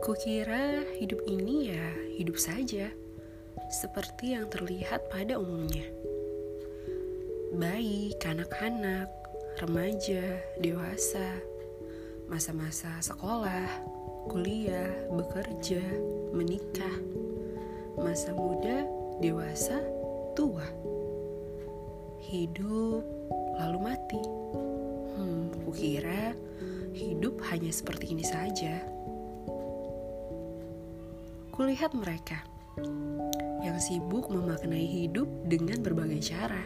Kukira hidup ini ya hidup saja, seperti yang terlihat pada umumnya. Bayi, kanak-kanak, remaja, dewasa, masa-masa sekolah, kuliah, bekerja, menikah, masa muda, dewasa, tua. Hidup lalu mati. Hmm, kukira hidup hanya seperti ini saja. Kulihat mereka yang sibuk memaknai hidup dengan berbagai cara.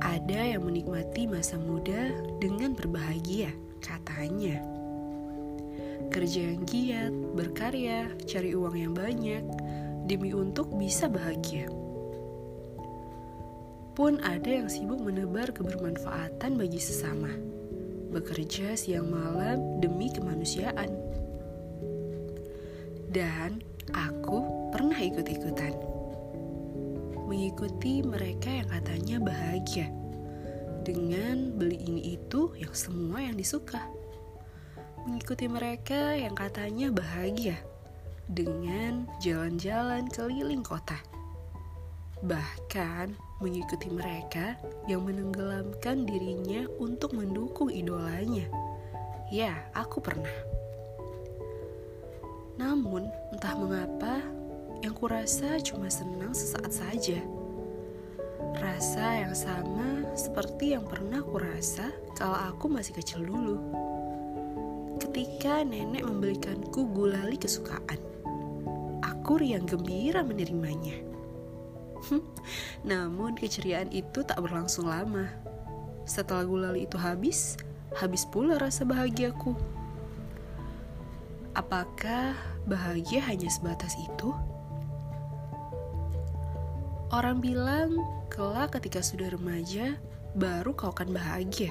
Ada yang menikmati masa muda dengan berbahagia, katanya. Kerja yang giat, berkarya, cari uang yang banyak, demi untuk bisa bahagia. Pun ada yang sibuk menebar kebermanfaatan bagi sesama, bekerja siang malam demi kemanusiaan dan aku pernah ikut-ikutan. Mengikuti mereka yang katanya bahagia dengan beli ini itu yang semua yang disuka. Mengikuti mereka yang katanya bahagia dengan jalan-jalan keliling kota. Bahkan mengikuti mereka yang menenggelamkan dirinya untuk mendukung idolanya. Ya, aku pernah. Namun, entah mengapa, yang kurasa cuma senang sesaat saja. Rasa yang sama seperti yang pernah kurasa kalau aku masih kecil dulu. Ketika nenek membelikanku gulali kesukaan, aku riang gembira menerimanya. Namun keceriaan itu tak berlangsung lama. Setelah gulali itu habis, habis pula rasa bahagiaku. Apakah bahagia hanya sebatas itu? Orang bilang, kelak ketika sudah remaja, baru kau akan bahagia.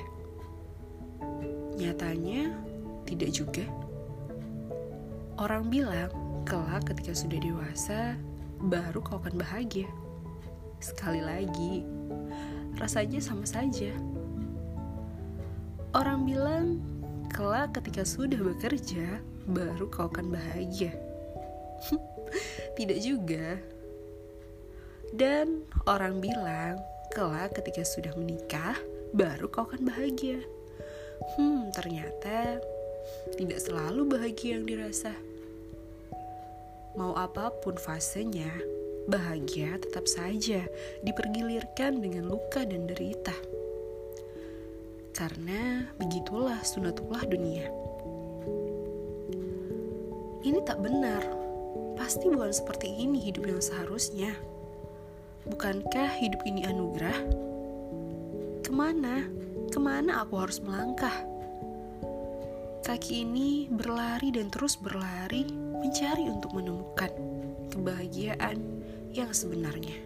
Nyatanya, tidak juga. Orang bilang, kelak ketika sudah dewasa, baru kau akan bahagia. Sekali lagi, rasanya sama saja. Orang bilang, kelak ketika sudah bekerja, baru kau akan bahagia. Tidak juga. Dan orang bilang, kelak ketika sudah menikah, baru kau akan bahagia. Hmm, ternyata tidak selalu bahagia yang dirasa. Mau apa pun fasenya, bahagia tetap saja dipergilirkan dengan luka dan derita. Karena begitulah sunatullah dunia. Ini tak benar. Pasti bukan seperti ini hidup yang seharusnya. Bukankah hidup ini anugerah? Ke mana? Ke mana aku harus melangkah? Kaki ini berlari dan terus berlari mencari untuk menemukan kebahagiaan yang sebenarnya.